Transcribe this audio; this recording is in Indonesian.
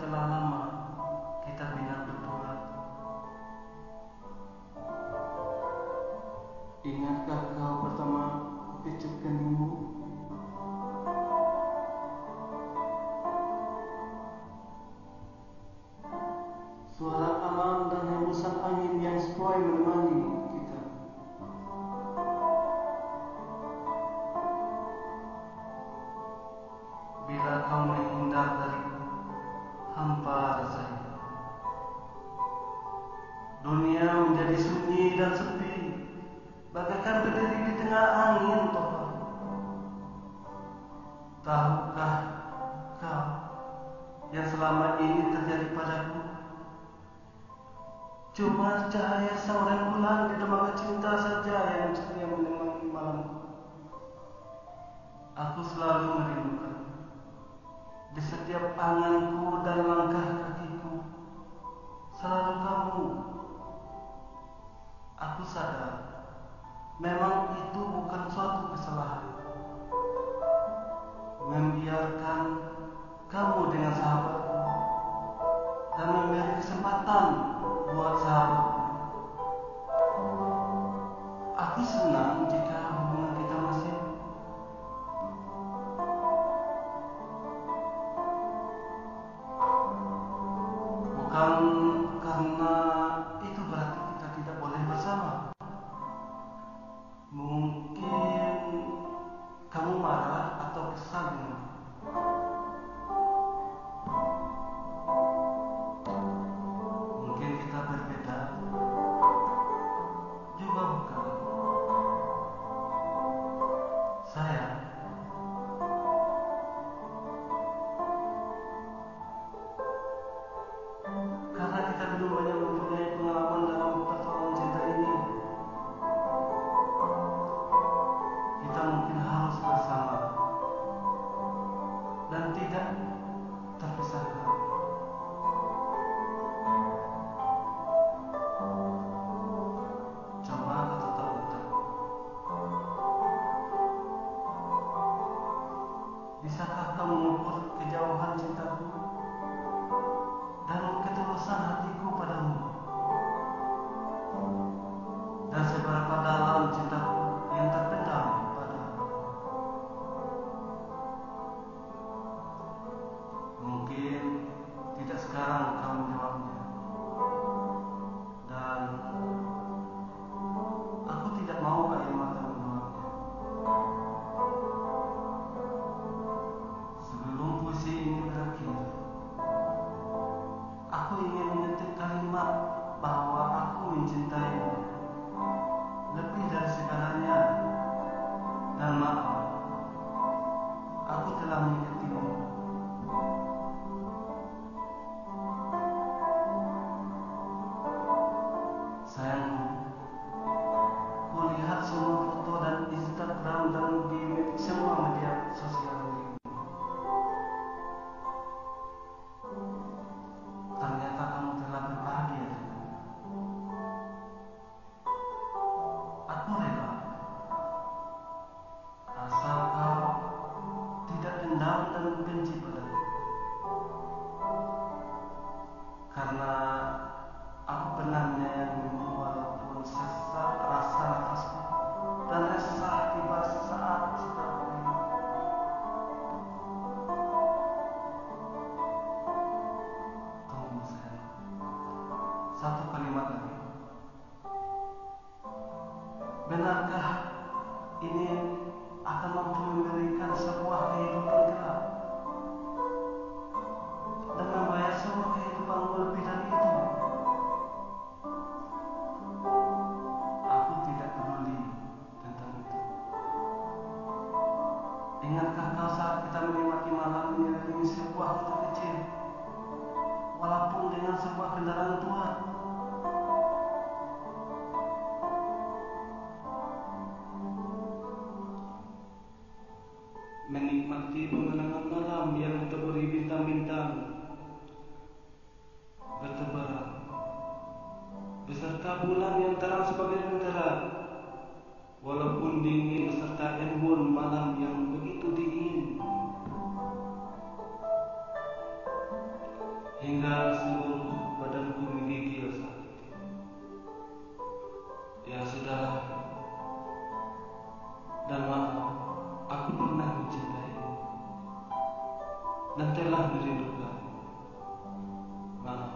telah lama kita bina berdua. Ingatkah kau pertama keningmu? Suara Bila kau menghindar dariku, hampa rasanya. Dunia menjadi sunyi dan sepi, bagaikan berdiri di tengah angin topan. Tahukah kau yang selama ini terjadi padaku? Cuma cahaya seorang bulan di dermaga cinta saja yang ceria menemani malamku. Aku selalu merindukan setiap anganku dan langkah kakiku selalu kamu. Aku sadar memang කම් කම්මා sanat Benarkah ini akan mampu memberikan sebuah kehidupan gelap dan membayar semua kehidupanmu lebih dari itu? Aku tidak peduli tentang itu. Ingatkah kau saat kita menikmati malam mengiringi sebuah motor kecil, walaupun dengan sebuah kendaraan tua? Menikmati pemandangan malam yang ditaburi bintang-bintang. Bertebaran beserta bulan